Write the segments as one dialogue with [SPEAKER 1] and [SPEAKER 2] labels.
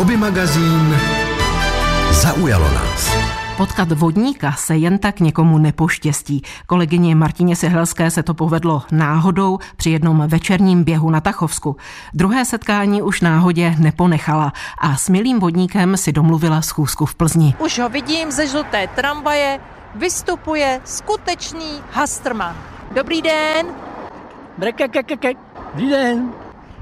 [SPEAKER 1] Hobby magazín Zaujalo nás.
[SPEAKER 2] Potkat vodníka se jen tak někomu nepoštěstí. Kolegyně Martině Sehelské se to povedlo náhodou při jednom večerním běhu na Tachovsku. Druhé setkání už náhodě neponechala a s milým vodníkem si domluvila schůzku v Plzni.
[SPEAKER 3] Už ho vidím ze žluté tramvaje, vystupuje skutečný Hastrman. Dobrý den.
[SPEAKER 4] Dobrý den.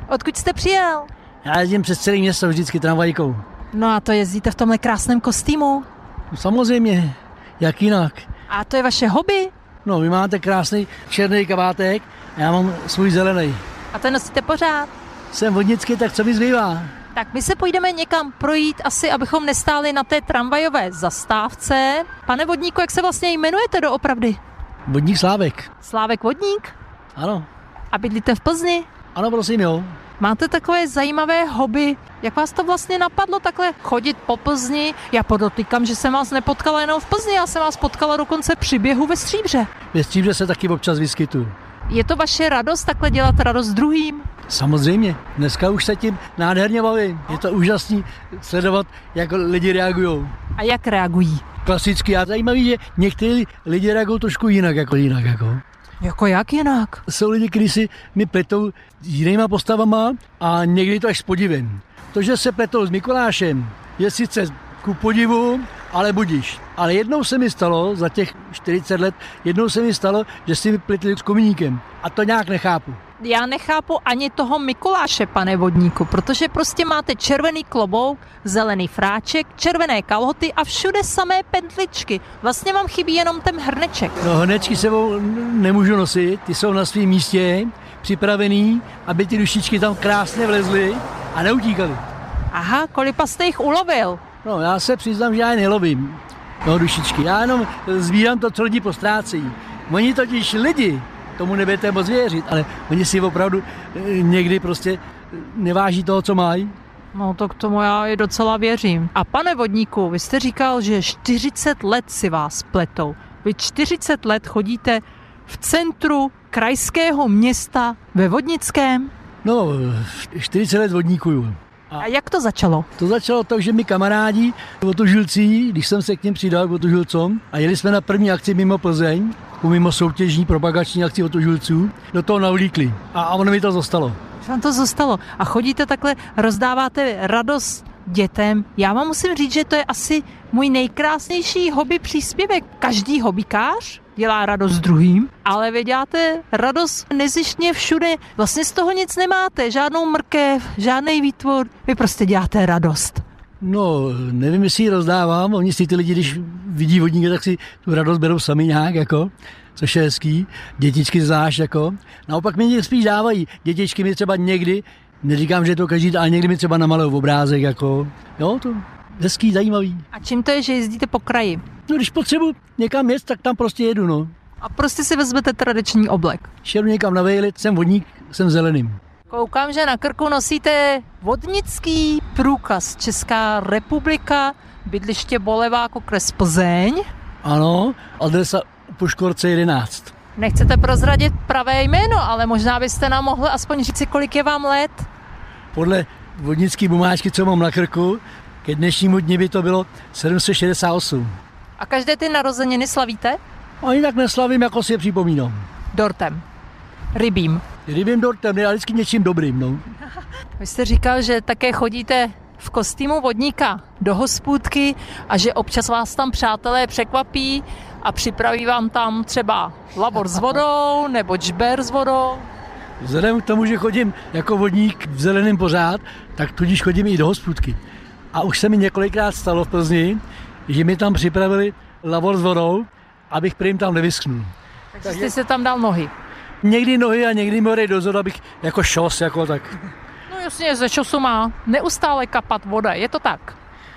[SPEAKER 3] odkud jste přijel?
[SPEAKER 4] Já jezdím přes celé město vždycky tramvajkou.
[SPEAKER 3] No a to jezdíte v tomhle krásném kostýmu.
[SPEAKER 4] No, samozřejmě, jak jinak.
[SPEAKER 3] A to je vaše hobby?
[SPEAKER 4] No, vy máte krásný černý kabátek a já mám svůj zelený.
[SPEAKER 3] A to nosíte pořád?
[SPEAKER 4] Jsem vodnický, tak co mi zbývá?
[SPEAKER 3] Tak my se půjdeme někam projít asi, abychom nestáli na té tramvajové zastávce. Pane vodníku, jak se vlastně jmenujete doopravdy?
[SPEAKER 4] Vodník Slávek.
[SPEAKER 3] Slávek Vodník?
[SPEAKER 4] Ano.
[SPEAKER 3] A bydlíte v Plzni?
[SPEAKER 4] Ano, prosím, jo.
[SPEAKER 3] Máte takové zajímavé hobby. Jak vás to vlastně napadlo takhle chodit po Plzni? Já podotýkám, že jsem vás nepotkala jenom v Plzni, já jsem vás potkala dokonce při běhu ve Stříbře.
[SPEAKER 4] Věřím, že se taky občas vyskytuju.
[SPEAKER 3] Je to vaše radost takhle dělat radost druhým?
[SPEAKER 4] Samozřejmě, dneska už se tím nádherně bavím. Je to úžasný sledovat, jak lidi reagují.
[SPEAKER 3] A jak reagují?
[SPEAKER 4] Klasicky a zajímavý, že někteří lidi reagují trošku jinak, jako jinak. Jako.
[SPEAKER 3] Jako jak jinak?
[SPEAKER 4] jsou lidi, kteří si mi pletou jinýma postavama a někdy to až s podivem. To, že se pletou s Mikulášem, je sice ku podivu, ale budíš. Ale jednou se mi stalo, za těch 40 let, jednou se mi stalo, že si mi pletli s komíníkem. A to nějak nechápu.
[SPEAKER 3] Já nechápu ani toho Mikuláše, pane vodníku, protože prostě máte červený klobouk, zelený fráček, červené kalhoty a všude samé pentličky. Vlastně vám chybí jenom ten hrneček.
[SPEAKER 4] No hnečky sebou nemůžu nosit, ty jsou na svém místě, připravený, aby ty dušičky tam krásně vlezly a neutíkaly.
[SPEAKER 3] Aha, kolipa jste jich ulovil?
[SPEAKER 4] No, já se přiznám, že já je nelovím, no dušičky. Já jenom sbírám to, co lidi postrácejí. Oni totiž lidi, tomu nebudete moc věřit, ale oni si opravdu eh, někdy prostě eh, neváží toho, co mají.
[SPEAKER 3] No to k tomu já i docela věřím. A pane vodníku, vy jste říkal, že 40 let si vás pletou. Vy 40 let chodíte v centru krajského města ve Vodnickém.
[SPEAKER 4] No, eh, 40 let vodníkuju.
[SPEAKER 3] A jak to začalo?
[SPEAKER 4] To začalo tak, že mi kamarádi otužilcí, když jsem se k něm přidal k otužilcům a jeli jsme na první akci mimo Plzeň, mimo soutěžní propagační akci otužilců, do toho navlíkli. A, a ono mi to zostalo.
[SPEAKER 3] Vám to zostalo. A chodíte takhle, rozdáváte radost dětem. Já vám musím říct, že to je asi můj nejkrásnější hobby příspěvek. Každý hobbykář dělá radost druhým, ale vy děláte radost nezištně všude. Vlastně z toho nic nemáte, žádnou mrkev, žádný výtvor. Vy prostě děláte radost.
[SPEAKER 4] No, nevím, jestli ji rozdávám. Oni si ty lidi, když vidí vodníka, tak si tu radost berou sami nějak, jako, což je hezký. Dětičky zvlášť, jako. Naopak mi spíš dávají. Dětičky mi třeba někdy, neříkám, že je to každý, ale někdy mi třeba namalují obrázek, jako. Jo, to hezký, zajímavý.
[SPEAKER 3] A čím to je, že jezdíte po kraji?
[SPEAKER 4] No, když potřebuji někam jet, tak tam prostě jedu, no.
[SPEAKER 3] A prostě si vezmete tradiční oblek.
[SPEAKER 4] Šel někam na vejlit, jsem vodník, jsem zeleným.
[SPEAKER 3] Koukám, že na krku nosíte vodnický průkaz Česká republika, bydliště Bolevák, okres Plzeň.
[SPEAKER 4] Ano, adresa u Puškorce 11.
[SPEAKER 3] Nechcete prozradit pravé jméno, ale možná byste nám mohli aspoň říci, kolik je vám let.
[SPEAKER 4] Podle vodnické bumáčky, co mám na krku, ke dnešnímu dni by to bylo 768.
[SPEAKER 3] A každé ty narozeniny slavíte?
[SPEAKER 4] Ani tak neslavím, jako si je připomínám.
[SPEAKER 3] Dortem. Rybím.
[SPEAKER 4] Rybím dortem, ne, ale vždycky něčím dobrým, no.
[SPEAKER 3] Vy jste říkal, že také chodíte v kostýmu vodníka do hospůdky a že občas vás tam přátelé překvapí a připraví vám tam třeba labor s vodou nebo čber s vodou.
[SPEAKER 4] Vzhledem k tomu, že chodím jako vodník v zeleném pořád, tak tudíž chodím i do hospůdky. A už se mi několikrát stalo v Plzni, že mi tam připravili lavor s vodou, abych prým tam nevyschnul.
[SPEAKER 3] Takže jste se tam dal nohy.
[SPEAKER 4] Někdy nohy a někdy mi dozor, abych jako šos, jako tak.
[SPEAKER 3] Jasně, ze času má neustále kapat voda, je to tak.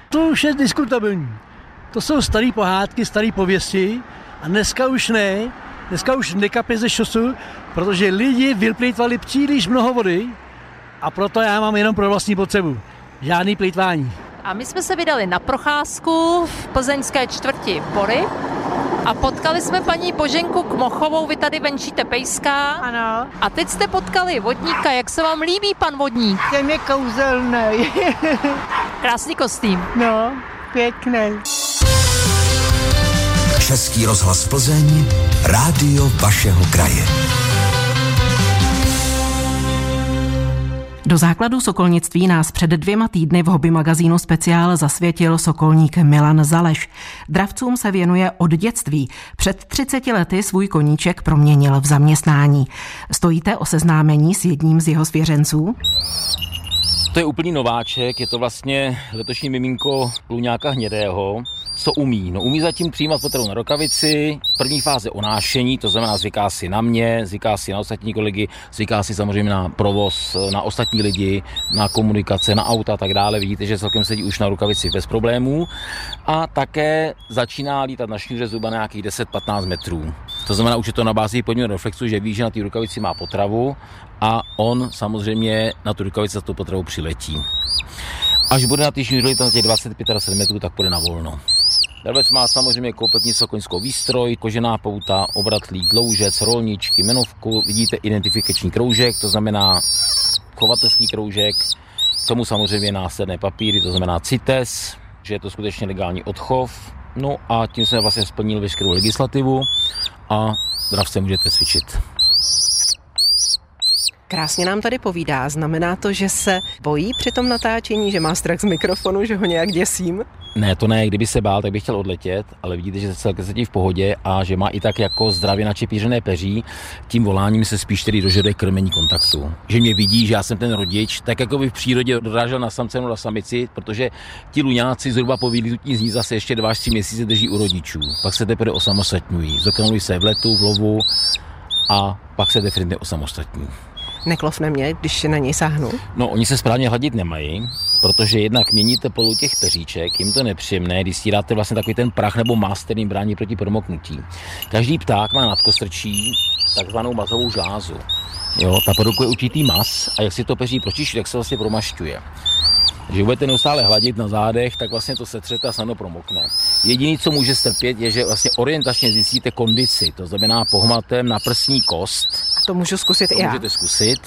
[SPEAKER 4] To už je diskutabilní. To jsou staré pohádky, staré pověsti a dneska už ne. Dneska už nekapě ze šosu, protože lidi vyplýtvali příliš mnoho vody a proto já mám jenom pro vlastní potřebu. Žádný plýtvání.
[SPEAKER 3] A my jsme se vydali na procházku v plzeňské čtvrti Bory a potkali jsme paní Boženku Kmochovou, vy tady venčíte pejská.
[SPEAKER 5] Ano,
[SPEAKER 3] A teď jste potkali vodníka, jak se vám líbí pan vodník?
[SPEAKER 5] ten je kouzelný.
[SPEAKER 3] Krásný kostým.
[SPEAKER 5] No, pěkný.
[SPEAKER 1] Český rozhlas Plzeň, rádio vašeho kraje.
[SPEAKER 2] Do základu sokolnictví nás před dvěma týdny v hobby magazínu speciál zasvětil sokolník Milan Zaleš. Dravcům se věnuje od dětství. Před 30 lety svůj koníček proměnil v zaměstnání. Stojíte o seznámení s jedním z jeho svěřenců?
[SPEAKER 6] To je úplný nováček, je to vlastně letošní miminko Luňáka hnědého. Co umí? No umí zatím přijímat potravu na rokavici, první fáze onášení, to znamená zvyká si na mě, zvyká si na ostatní kolegy, zvyká si samozřejmě na provoz, na ostatní lidi, na komunikace, na auta a tak dále. Vidíte, že celkem sedí už na rukavici bez problémů. A také začíná lítat na šňůře zhruba nějakých 10-15 metrů. To znamená, už je to na bázi podního reflexu, že ví, že na té rukavici má potravu a on samozřejmě na tu rukavici za tu potravu přiletí. Až bude na ty šňůře na těch 25 metrů, tak půjde na volno. Dravec má samozřejmě kompletní sokoňskou výstroj, kožená pouta, obratlý dloužec, rolničky, menovku, vidíte identifikační kroužek, to znamená chovatelský kroužek, k tomu samozřejmě následné papíry, to znamená CITES, že je to skutečně legální odchov, no a tím jsme vlastně splnil veškerou legislativu a dravce můžete cvičit.
[SPEAKER 2] Krásně nám tady povídá. Znamená to, že se bojí při tom natáčení, že má strach z mikrofonu, že ho nějak děsím?
[SPEAKER 6] Ne, to ne, kdyby se bál, tak bych chtěl odletět, ale vidíte, že se celkem sedí v pohodě a že má i tak jako zdravě načepířené peří, tím voláním se spíš tedy dožaduje krmení kontaktu. Že mě vidí, že já jsem ten rodič, tak jako by v přírodě dorážel na samce nebo na samici, protože ti luňáci zhruba po výlitutí z ní zase ještě dva až tři měsíce drží u rodičů. Pak se teprve osamostatňují, zokrnují se v letu, v lovu a pak se definitivně osamostatní.
[SPEAKER 2] Neklofne mě, když na něj sáhnu?
[SPEAKER 6] No, oni se správně hladit nemají, protože jednak mění teplotu těch peříček, jim to nepříjemné, když si dáte vlastně takový ten prach nebo más, který brání proti promoknutí. Každý pták má nad kostrčí takzvanou mazovou žlázu. Jo, ta produkuje určitý mas a jak si to peří pročiší, tak se vlastně promašťuje. Když budete neustále hladit na zádech, tak vlastně to setřete a snadno promokne. Jediný, co může strpět, je, že vlastně orientačně zjistíte kondici, to znamená pohmatem na prsní kost.
[SPEAKER 2] To můžu zkusit
[SPEAKER 6] to
[SPEAKER 2] i já.
[SPEAKER 6] můžete zkusit.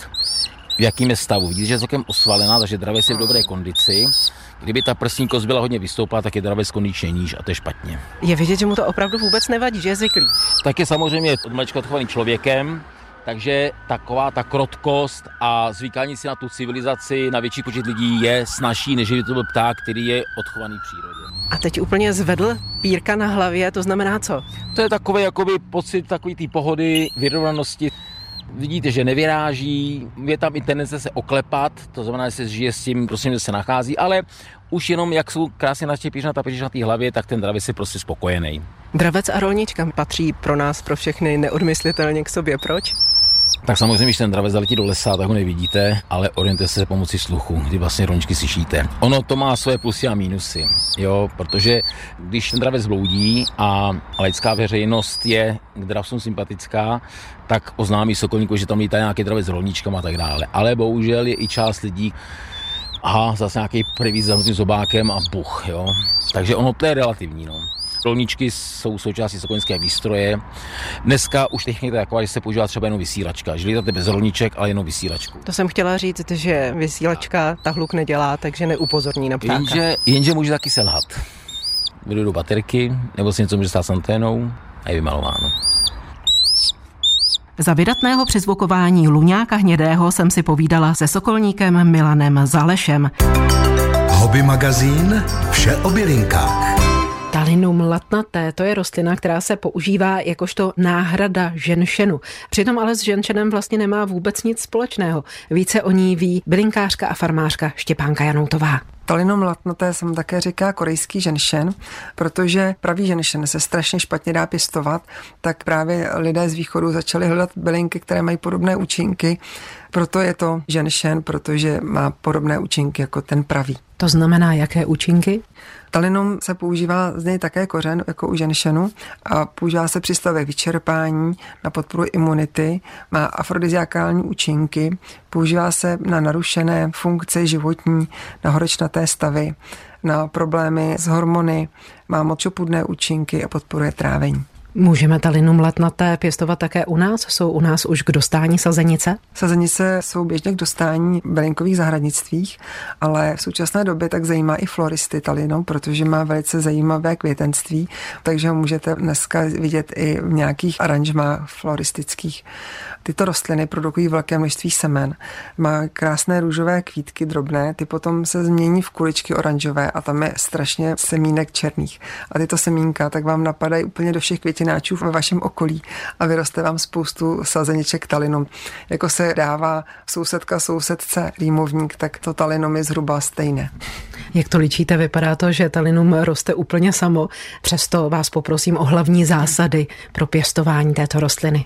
[SPEAKER 6] V jakým je stavu? Vidíte, že je celkem osvalená, takže dravec je v dobré kondici. Kdyby ta prsní kost byla hodně vystoupá, tak je dravec kondičně níž a to je špatně.
[SPEAKER 2] Je vidět, že mu to opravdu vůbec nevadí, že je zvyklý.
[SPEAKER 6] Tak je samozřejmě od malička odchovaný člověkem, takže taková ta krotkost a zvykání si na tu civilizaci, na větší počet lidí je snažší, než by to byl pták, který je odchovaný přírodě.
[SPEAKER 2] A teď úplně zvedl pírka na hlavě, to znamená co?
[SPEAKER 6] To je takový jakoby pocit takový té pohody, vyrovnanosti. Vidíte, že nevyráží, je tam i tendence se oklepat, to znamená, že se žije s tím, prostě, že se nachází, ale už jenom jak jsou krásně naštěpíš na ta na té hlavě, tak ten dravec je prostě spokojený.
[SPEAKER 2] Dravec a rolnička patří pro nás, pro všechny neodmyslitelně k sobě. Proč?
[SPEAKER 6] Tak samozřejmě, když ten dravec zaletí do lesa, tak ho nevidíte, ale orientujete se pomocí sluchu, kdy vlastně roničky slyšíte. Ono to má svoje plusy a mínusy, jo, protože když ten dravec bloudí a laická veřejnost je k dravcům sympatická, tak oznámí sokolníku, že tam lítá nějaký dravec s rolničkama a tak dále. Ale bohužel je i část lidí, aha, zase nějaký prevíz za zobákem a buch, jo. Takže ono to je relativní, no. Rolničky jsou součástí sokolinské výstroje. Dneska už technika je taková, že se používá třeba jenom vysílačka. Že lítáte bez rolniček, ale jenom vysílačku.
[SPEAKER 2] To jsem chtěla říct, že vysílačka ta hluk nedělá, takže neupozorní na ptáka.
[SPEAKER 6] Jenže, jenže může taky selhat. Vyjdu do baterky, nebo si něco může stát s anténou a je vymalováno.
[SPEAKER 2] Za vydatného přizvukování Luňáka hnědého jsem si povídala se sokolníkem Milanem Zalešem.
[SPEAKER 1] Hobby magazín Vše o bylinkách.
[SPEAKER 2] Talinum latnaté, to je rostlina, která se používá jakožto náhrada ženšenu. Přitom ale s ženšenem vlastně nemá vůbec nic společného. Více o ní ví bylinkářka a farmářka Štěpánka Janoutová.
[SPEAKER 7] Talinom latnaté jsem také říká korejský ženšen, protože pravý ženšen se strašně špatně dá pěstovat, tak právě lidé z východu začali hledat bylinky, které mají podobné účinky. Proto je to ženšen, protože má podobné účinky jako ten pravý.
[SPEAKER 2] To znamená, jaké účinky?
[SPEAKER 7] Talinum se používá z něj také kořen, jako u ženšenu, a používá se při stavě vyčerpání, na podporu imunity, má afrodiziakální účinky, používá se na narušené funkce životní, na horečnaté stavy, na problémy s hormony, má močopudné účinky a podporuje trávení.
[SPEAKER 8] Můžeme talinum latnaté pěstovat také u nás? Jsou u nás už k dostání sazenice?
[SPEAKER 7] Sazenice jsou běžně k dostání v bylinkových zahradnictvích, ale v současné době tak zajímá i floristy talinou, protože má velice zajímavé květenství, takže ho můžete dneska vidět i v nějakých aranžmách floristických. Tyto rostliny produkují velké množství semen. Má krásné růžové kvítky drobné, ty potom se změní v kuličky oranžové a tam je strašně semínek černých. A tyto semínka tak vám napadají úplně do všech květináčů ve vašem okolí a vyroste vám spoustu sazeniček talinu. Jako se dává sousedka sousedce rýmovník, tak to talinom je zhruba stejné.
[SPEAKER 8] Jak to ličíte, vypadá to, že talinum roste úplně samo. Přesto vás poprosím o hlavní zásady pro pěstování této rostliny.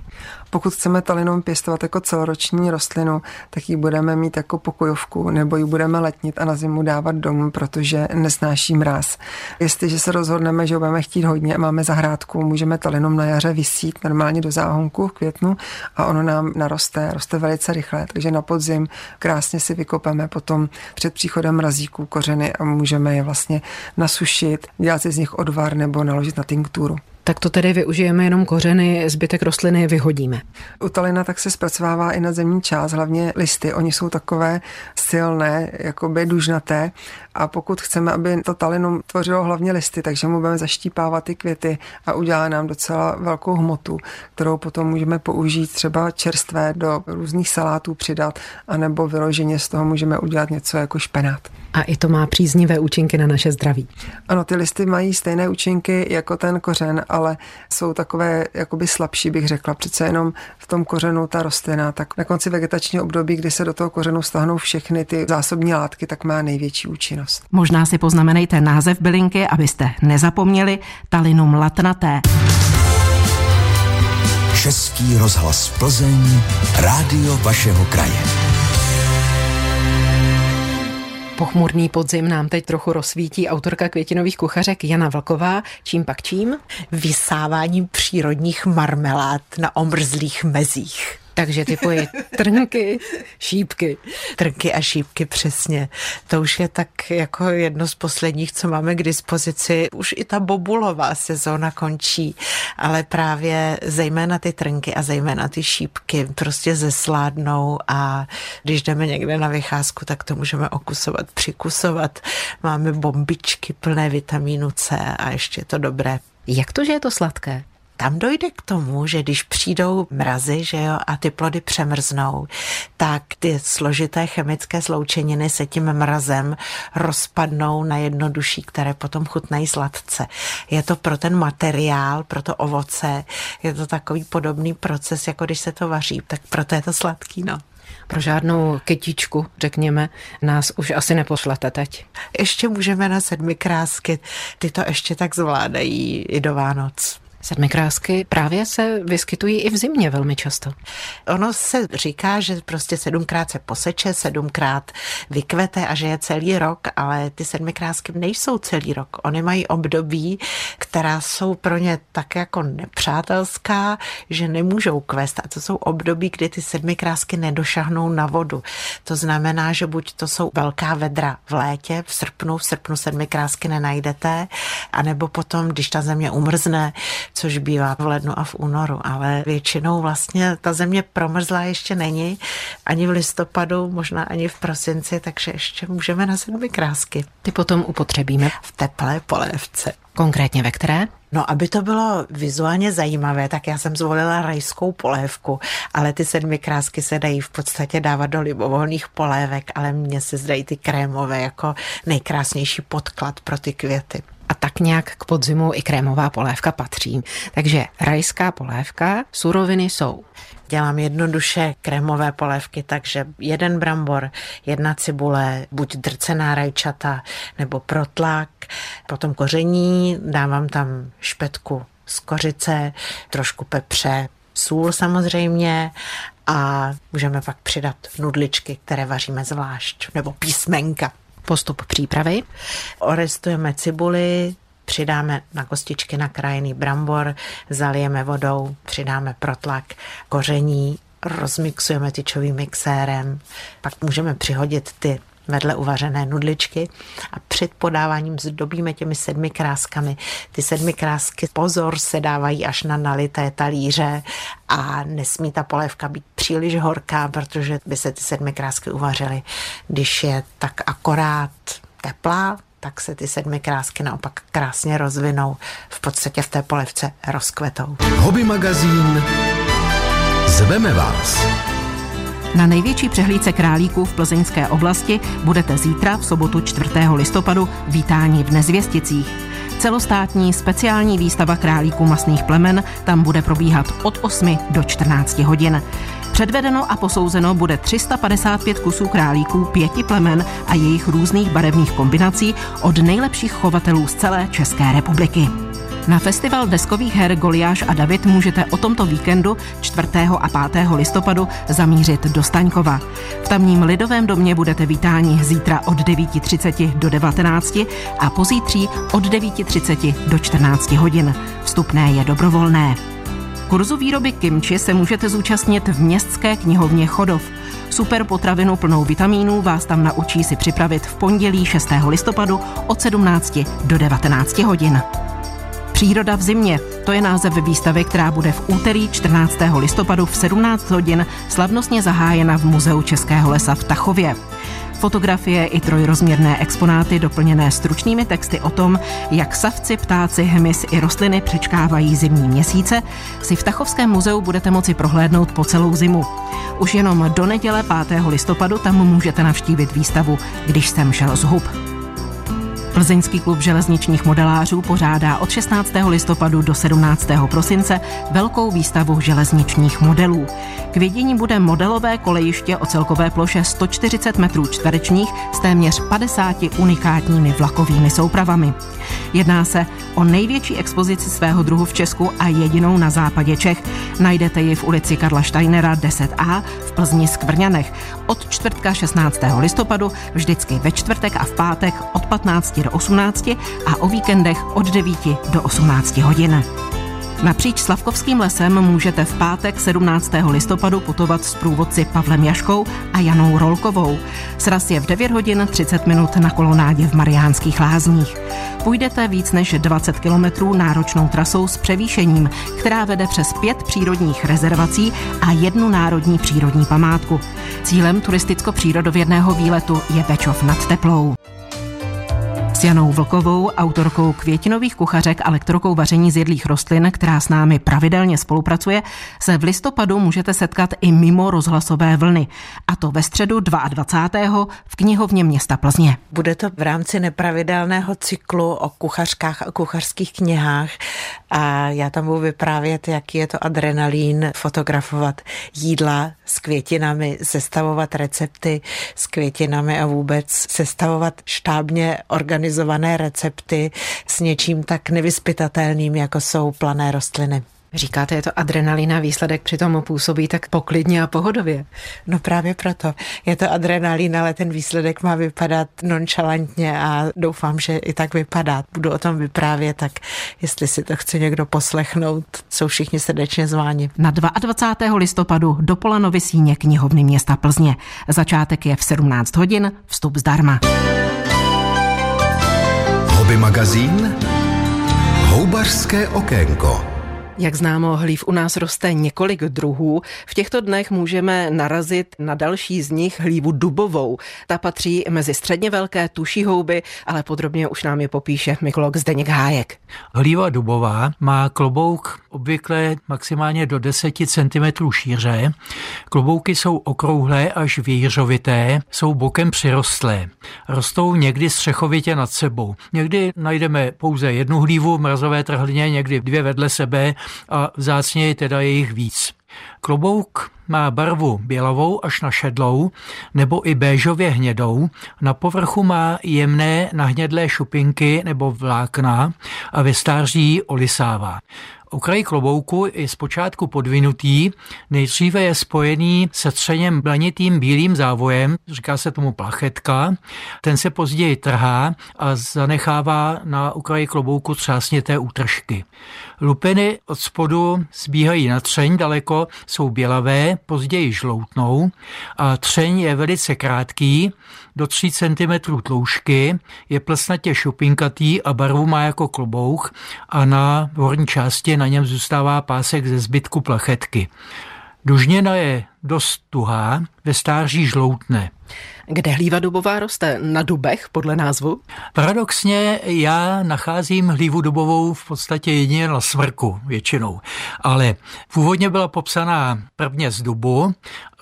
[SPEAKER 7] Pokud chceme talinom pěstovat jako celoroční rostlinu, tak ji budeme mít jako pokojovku nebo ji budeme letnit a na zimu dávat domů, protože nesnáší mráz. Jestliže se rozhodneme, že budeme chtít hodně a máme zahrádku, můžeme talinom na jaře vysít normálně do záhonku v květnu a ono nám naroste, roste velice rychle, takže na podzim krásně si vykopeme potom před příchodem mrazíků kořeny a můžeme je vlastně nasušit, dělat si z nich odvar nebo naložit na tinkturu
[SPEAKER 8] tak to tedy využijeme jenom kořeny, zbytek rostliny vyhodíme.
[SPEAKER 7] U talina tak se zpracovává i nadzemní část, hlavně listy. Oni jsou takové silné, jakoby dužnaté a pokud chceme, aby to talinum tvořilo hlavně listy, takže mu budeme zaštípávat ty květy a udělá nám docela velkou hmotu, kterou potom můžeme použít třeba čerstvé do různých salátů přidat, anebo vyloženě z toho můžeme udělat něco jako špenát.
[SPEAKER 8] A i to má příznivé účinky na naše zdraví.
[SPEAKER 7] Ano, ty listy mají stejné účinky jako ten kořen, ale jsou takové jakoby slabší, bych řekla. Přece jenom v tom kořenu ta rostlina, tak na konci vegetačního období, kdy se do toho kořenu stáhnou všechny ty zásobní látky, tak má největší účinnost.
[SPEAKER 8] Možná si poznamenejte název bylinky, abyste nezapomněli talinum latnaté.
[SPEAKER 9] Český rozhlas Plzeň, rádio vašeho kraje.
[SPEAKER 8] Pochmurný podzim nám teď trochu rozsvítí autorka květinových kuchařek Jana Vlková. Čím pak čím?
[SPEAKER 10] Vysáváním přírodních marmelád na omrzlých mezích.
[SPEAKER 8] Takže typuji trnky, šípky.
[SPEAKER 10] Trnky a šípky, přesně. To už je tak jako jedno z posledních, co máme k dispozici. Už i ta bobulová sezóna končí, ale právě zejména ty trnky a zejména ty šípky prostě zesládnou a když jdeme někde na vycházku, tak to můžeme okusovat, přikusovat. Máme bombičky plné vitamínu C a ještě to dobré.
[SPEAKER 8] Jak to, že je to sladké?
[SPEAKER 10] Tam dojde k tomu, že když přijdou mrazy že jo, a ty plody přemrznou, tak ty složité chemické sloučeniny se tím mrazem rozpadnou na jednodušší, které potom chutnají sladce. Je to pro ten materiál, pro to ovoce, je to takový podobný proces, jako když se to vaří, tak proto je to sladký, no.
[SPEAKER 8] Pro žádnou kytičku, řekněme, nás už asi nepošlete teď.
[SPEAKER 10] Ještě můžeme na sedmi krásky, ty to ještě tak zvládají i do Vánoc.
[SPEAKER 8] Sedmikrásky právě se vyskytují i v zimě velmi často.
[SPEAKER 10] Ono se říká, že prostě sedmkrát se poseče, sedmkrát vykvete a že je celý rok, ale ty sedmikrásky nejsou celý rok. Oni mají období, která jsou pro ně tak jako nepřátelská, že nemůžou kvést. A to jsou období, kdy ty sedmikrásky nedošahnou na vodu. To znamená, že buď to jsou velká vedra v létě, v srpnu, v srpnu sedmikrásky nenajdete, anebo potom, když ta země umrzne, což bývá v lednu a v únoru, ale většinou vlastně ta země promrzlá ještě není, ani v listopadu, možná ani v prosinci, takže ještě můžeme na sedmi krásky.
[SPEAKER 8] Ty potom upotřebíme
[SPEAKER 10] v teplé polévce.
[SPEAKER 8] Konkrétně ve které?
[SPEAKER 10] No, aby to bylo vizuálně zajímavé, tak já jsem zvolila rajskou polévku, ale ty sedmi krásky se dají v podstatě dávat do libovolných polévek, ale mně se zdají ty krémové jako nejkrásnější podklad pro ty květy
[SPEAKER 8] a tak nějak k podzimu i krémová polévka patří. Takže rajská polévka, suroviny jsou
[SPEAKER 10] Dělám jednoduše krémové polévky, takže jeden brambor, jedna cibule, buď drcená rajčata nebo protlak, potom koření, dávám tam špetku z kořice, trošku pepře, sůl samozřejmě a můžeme pak přidat nudličky, které vaříme zvlášť, nebo písmenka.
[SPEAKER 8] Postup přípravy.
[SPEAKER 10] Orestujeme cibuli, přidáme na kostičky nakrájený brambor, zalijeme vodou, přidáme protlak, koření, rozmixujeme tyčovým mixérem, pak můžeme přihodit ty vedle uvařené nudličky a před podáváním zdobíme těmi sedmi kráskami. Ty sedmi krásky, pozor, se dávají až na nalité talíře a nesmí ta polévka být příliš horká, protože by se ty sedmi krásky uvařily. Když je tak akorát teplá, tak se ty sedmi krásky naopak krásně rozvinou. V podstatě v té polevce rozkvetou.
[SPEAKER 1] Hobby magazín Zveme vás.
[SPEAKER 2] Na největší přehlídce králíků v plzeňské oblasti budete zítra v sobotu 4. listopadu vítáni v Nezvěsticích. Celostátní speciální výstava králíků masných plemen tam bude probíhat od 8 do 14 hodin. Předvedeno a posouzeno bude 355 kusů králíků pěti plemen a jejich různých barevných kombinací od nejlepších chovatelů z celé České republiky. Na festival deskových her Goliáš a David můžete o tomto víkendu 4. a 5. listopadu zamířit do Staňkova. V tamním lidovém domě budete vítáni zítra od 9.30 do 19 a pozítří od 9.30 do 14 hodin. Vstupné je dobrovolné. Kurzu výroby kimči se můžete zúčastnit v městské knihovně Chodov. Super potravinu plnou vitamínů vás tam naučí si připravit v pondělí 6. listopadu od 17 do 19 hodin. Příroda v zimě, to je název výstavy, která bude v úterý 14. listopadu v 17 hodin slavnostně zahájena v Muzeu Českého lesa v Tachově. Fotografie i trojrozměrné exponáty doplněné stručnými texty o tom, jak savci, ptáci, hmyz i rostliny přečkávají zimní měsíce, si v Tachovském muzeu budete moci prohlédnout po celou zimu. Už jenom do neděle 5. listopadu tam můžete navštívit výstavu Když jsem šel z hub. Plzeňský klub železničních modelářů pořádá od 16. listopadu do 17. prosince velkou výstavu železničních modelů. K vidění bude modelové kolejiště o celkové ploše 140 metrů čtverečních s téměř 50 unikátními vlakovými soupravami. Jedná se o největší expozici svého druhu v Česku a jedinou na západě Čech. Najdete ji v ulici Karla Steinera 10a v Plzni Skvrňanech od čtvrtka 16. listopadu, vždycky ve čtvrtek a v pátek od 15 do 18 a o víkendech od 9 do 18 hodin. Napříč Slavkovským lesem můžete v pátek 17. listopadu putovat s průvodci Pavlem Jaškou a Janou Rolkovou. Sraz je v 9 hodin 30 minut na kolonádě v Mariánských lázních. Půjdete víc než 20 kilometrů náročnou trasou s převýšením, která vede přes pět přírodních rezervací a jednu národní přírodní památku. Cílem turisticko-přírodovědného výletu je Bečov nad Teplou. S Janou Vlkovou, autorkou květinových kuchařek a lektorkou vaření z jedlých rostlin, která s námi pravidelně spolupracuje, se v listopadu můžete setkat i mimo rozhlasové vlny. A to ve středu 22. v knihovně města Plzně.
[SPEAKER 10] Bude to v rámci nepravidelného cyklu o kuchařkách a kuchařských knihách a já tam budu vyprávět, jaký je to adrenalín fotografovat jídla s květinami, sestavovat recepty s květinami a vůbec sestavovat štábně organizované recepty s něčím tak nevyspytatelným, jako jsou plané rostliny.
[SPEAKER 2] Říkáte, je to adrenalina, výsledek přitom působí tak poklidně a pohodově.
[SPEAKER 10] No právě proto. Je to adrenalin, ale ten výsledek má vypadat nonchalantně a doufám, že i tak vypadá. Budu o tom vyprávět, tak jestli si to chce někdo poslechnout, jsou všichni srdečně zváni.
[SPEAKER 2] Na 22. listopadu do Polanovy síně knihovny města Plzně. Začátek je v 17 hodin, vstup zdarma.
[SPEAKER 1] Hobby magazín Houbařské okénko.
[SPEAKER 2] Jak známo, hlív u nás roste několik druhů. V těchto dnech můžeme narazit na další z nich hlívu dubovou. Ta patří mezi středně velké tuší houby, ale podrobně už nám je popíše mykolog Zdeněk Hájek.
[SPEAKER 11] Hlíva dubová má klobouk obvykle maximálně do 10 cm šíře. Klobouky jsou okrouhlé až výhřovité, jsou bokem přirostlé. Rostou někdy střechovitě nad sebou. Někdy najdeme pouze jednu hlívu v mrazové trhlině, někdy dvě vedle sebe a vzácně teda je jich víc. Klobouk má barvu bělovou až na šedlou nebo i béžově hnědou. Na povrchu má jemné nahnědlé šupinky nebo vlákna a ve stáří olisává. Okraj klobouku je zpočátku podvinutý, nejdříve je spojený se třeněm blanitým bílým závojem, říká se tomu plachetka, ten se později trhá a zanechává na okraji klobouku třásněté útržky. Lupiny od spodu zbíhají na třeň daleko, jsou bělavé, později žloutnou. A třeň je velice krátký, do 3 cm tloušky, je plesnatě šupinkatý a barvu má jako klobouk a na horní části na něm zůstává pásek ze zbytku plachetky. Dužněna je dost tuhá, ve stáří žloutne.
[SPEAKER 2] Kde hlíva dubová roste? Na dubech, podle názvu?
[SPEAKER 11] Paradoxně já nacházím hlívu dubovou v podstatě jedině na smrku většinou. Ale původně byla popsaná prvně z dubu,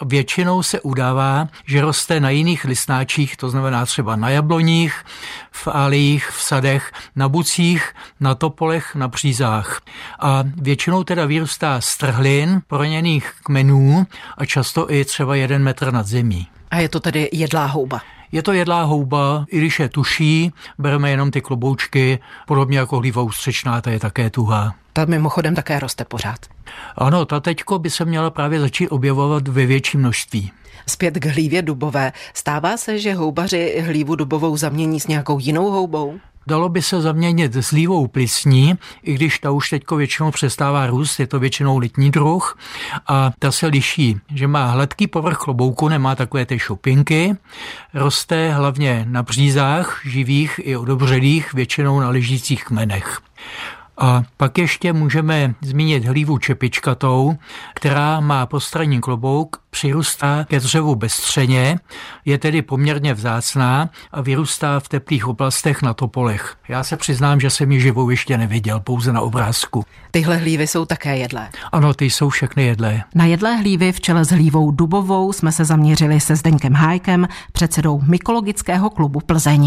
[SPEAKER 11] většinou se udává, že roste na jiných listnáčích, to znamená třeba na jabloních, v alích, v sadech, na bucích, na topolech, na přízách. A většinou teda vyrůstá z trhlin, proněných kmenů a často i třeba jeden metr nad zemí.
[SPEAKER 2] A je to tedy jedlá houba?
[SPEAKER 11] Je to jedlá houba, i když je tuší, bereme jenom ty kloboučky, podobně jako hlíva ústřečná, ta je také tuhá.
[SPEAKER 2] Ta mimochodem také roste pořád.
[SPEAKER 11] Ano, ta teďko by se měla právě začít objevovat ve větším množství.
[SPEAKER 2] Zpět k hlívě dubové. Stává se, že houbaři hlívu dubovou zamění s nějakou jinou houbou?
[SPEAKER 7] Dalo by se zaměnit s lívou plisní, i když ta už teďko většinou přestává růst, je to většinou litní druh a ta se liší, že má hladký povrch klobouku, nemá takové ty šupinky, roste hlavně na břízách živých i odobřelých, většinou na ležících kmenech. A pak ještě můžeme zmínit hlívu čepičkatou, která má postranní klobouk, přirůstá ke dřevu bezstřeně, je tedy poměrně vzácná a vyrůstá v teplých oblastech na topolech. Já se přiznám, že jsem ji živou ještě neviděl, pouze na obrázku.
[SPEAKER 2] Tyhle hlívy jsou také jedlé.
[SPEAKER 7] Ano, ty jsou všechny jedlé.
[SPEAKER 2] Na jedlé hlívy v čele s hlívou dubovou jsme se zaměřili se Zdeňkem Hájkem, předsedou Mykologického klubu Plzeň.